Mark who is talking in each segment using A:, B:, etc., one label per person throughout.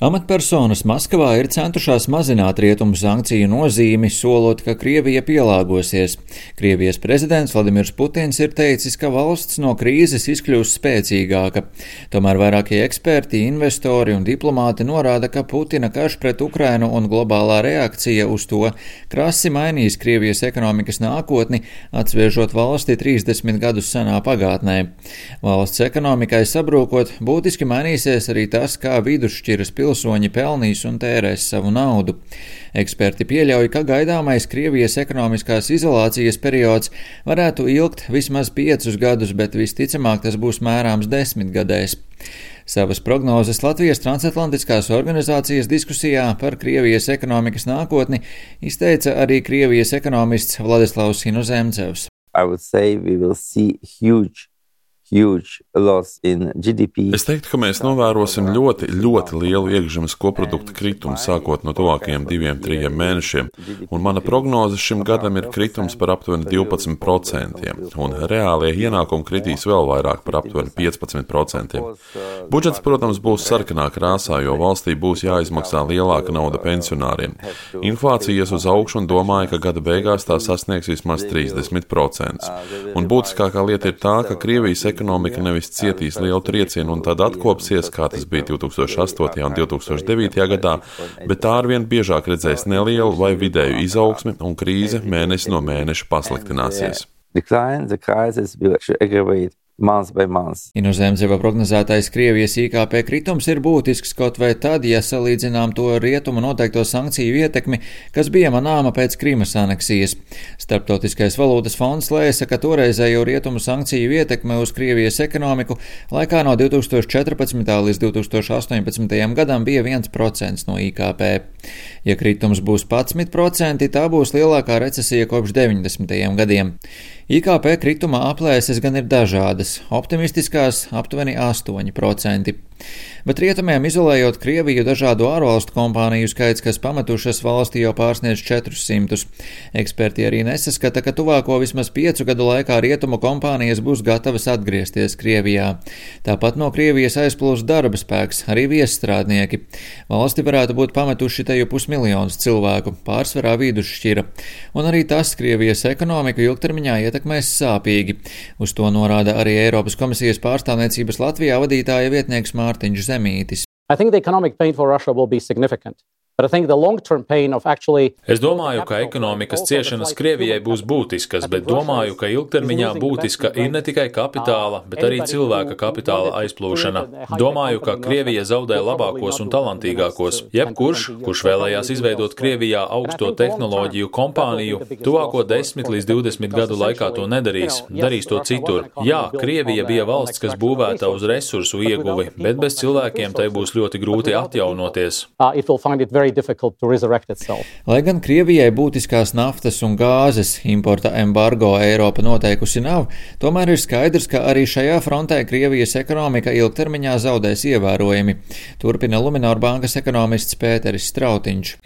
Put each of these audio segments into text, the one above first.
A: Amatpersonas Maskavā ir centušās mazināt rietumu sankciju nozīmi, solot, ka Krievija pielāgosies. Krievijas prezidents Vladimirs Putins ir teicis, ka valsts no krīzes izkļūs spēcīgāka. Tomēr vairākie eksperti, investori un diplomāti norāda, ka Putina karš pret Ukrainu un globālā reakcija uz to krasi mainīs Krievijas ekonomikas nākotni, atsviežot valsti 30 gadus senā pagātnē. Valsts ekonomikai sabrūkot, būtiski mainīsies arī tas, kā vidusšķiras pilsētas pilsoņi pelnīs un tērēs savu naudu. Eksperti pieļauj, ka gaidāmais Krievijas ekonomiskās izolācijas periods varētu ilgt vismaz piecus gadus, bet visticamāk tas būs mērāms desmitgadēs. Savas prognozes Latvijas transatlantiskās organizācijas diskusijā par Krievijas ekonomikas nākotni izteica arī Krievijas ekonomists Vladislavs Hinuzemcevs. I would say we will see huge
B: Es teiktu, ka mēs novērosim ļoti, ļoti lielu iekšzemes koprodukta kritumu sākot no tuvākajiem diviem, trim mēnešiem, un mana prognoze šim gadam ir kritums par aptuveni 12%, un reālie ienākumi kritīs vēl vairāk par aptuveni 15%. Budžets, protams, būs sarkanā krāsā, jo valstī būs jāizmaksā lielāka nauda pensionāriem. Inflācija ies uz augšu un domāju, ka gada beigās tā sasniegs vismaz 30%. Un būtiskākā lieta ir tā, ka Krievijas ekonomika ekonomika nevis cietīs lielu triecienu un tad atkopsies, kā tas bija 2008. un 2009. gadā, bet tā arvien biežāk redzēs nelielu vai vidēju izaugsmi un krīze mēnesi no mēneša pasliktināsies. Decline, the crisis will aggravate
A: month by month. Inozemzeva prognozētais Krievijas IKP kritums ir būtisks kaut vai tad, ja salīdzinām to rietumu noteikto sankciju ietekmi, kas bija manāma pēc Krīmas aneksijas. Starptautiskais valūtas fonds lēsa, ka toreizējo rietumu sankciju ietekme uz Krievijas ekonomiku laikā no 2014. līdz 2018. gadam bija 1% no IKP. Ja kritums būs 11%, tā būs lielākā recesija kopš 90. gadiem. IKP krituma aplēses gan ir dažādas - optimistiskās aptuveni 8%. Bet rietumiem izolējot Krieviju, dažādu ārvalstu kompāniju skaits, kas pametušas valstī jau pārsniedz 400. Eksperti arī nesaskata, ka tuvāko vismaz piecu gadu laikā rietumu kompānijas būs gatavas atgriezties Krievijā. Tāpat no Krievijas aizplūs darba spēks, arī viesstrādnieki. Valsti varētu būt pametuši te jau pusmiljonus cilvēku, pārsvarā vidusšķira. Un arī tas Krievijas ekonomiku ilgtermiņā ietekmēs sāpīgi. Uz to norāda arī Eiropas komisijas pārstāvniecības Latvijā vadītāja vietnieks Mārcis. Mārtiņš Zemītis. I think the economic pain for Russia will be significant.
C: Es domāju, ka ekonomikas ciešanas Krievijai būs būtiskas, bet domāju, ka ilgtermiņā būtiska ir ne tikai kapitāla, bet arī cilvēka kapitāla aizplūšana. Domāju, ka Krievija zaudē labākos un talantīgākos. Jebkurš, kurš vēlējās izveidot Krievijā augsto tehnoloģiju kompāniju, tuvāko 10 līdz 20 gadu laikā to nedarīs, darīs to citur. Jā, Krievija bija valsts, kas būvēta uz resursu ieguvi, bet bez cilvēkiem tai būs ļoti grūti atjaunoties. Uh,
A: Lai gan Krievijai būtiskās naftas un gāzes importa embargo Eiropa noteikusi nav, tomēr ir skaidrs, ka arī šajā frontē Krievijas ekonomika ilgtermiņā zaudēs ievērojami. Turpina Luminor bankas ekonomists Pēteris Strautiņš.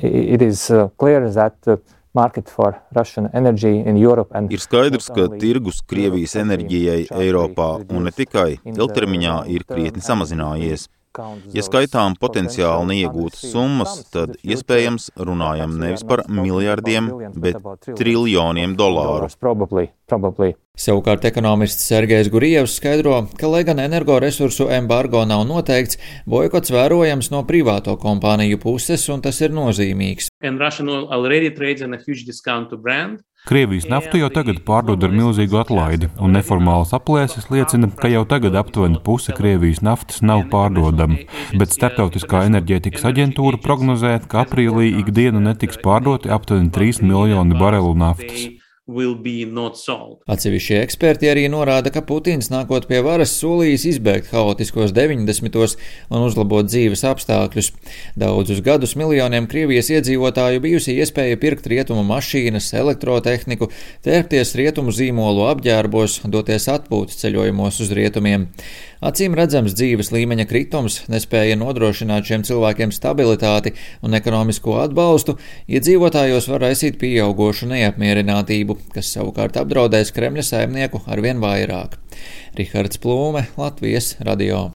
D: Ir skaidrs, ka tirgus Krievijas enerģijai Eiropā un ne tikai ilgtermiņā ir krietni samazinājies. Ja skaitām potenciāli neiegūtas summas, tad iespējams runājam nevis par miljardiem, bet triljoniem dolāru.
A: Savukārt ekonomists Sergejs Gurievs skaidro, ka, lai gan energoresursu embargo nav noteikts, boikots vērojams no privāto kompāniju puses, un tas ir nozīmīgs.
E: Krievijas naftu jau tagad pārdod ar milzīgu atlaidi, un neformālas aplēses liecina, ka jau tagad aptuveni puse Krievijas naftas nav pārdodama. Bet Startautiskā enerģētikas aģentūra prognozē, ka aprīlī ikdienu netiks pārdoti aptuveni 3 miljoni barelu naftas.
A: Atsevišķie eksperti arī norāda, ka Putins nākot pie varas solījis izbēgt haotiskos 90. un uzlabot dzīves apstākļus. Daudzus gadus miljoniem Krievijas iedzīvotāju bijusi iespēja pirkt rietumu mašīnas, elektrotehniku, tērpties rietumu zīmolu apģērbos, doties atpūtas ceļojumos uz rietumiem. Acīm redzams dzīves līmeņa kritums nespēja nodrošināt šiem cilvēkiem stabilitāti un ekonomisko atbalstu, iedzīvotājos var raisīt pieaugošu neapmierinātību, kas savukārt apdraudēs Kremļa saimnieku arvien vairāk. Rihards Plūme, Latvijas radio.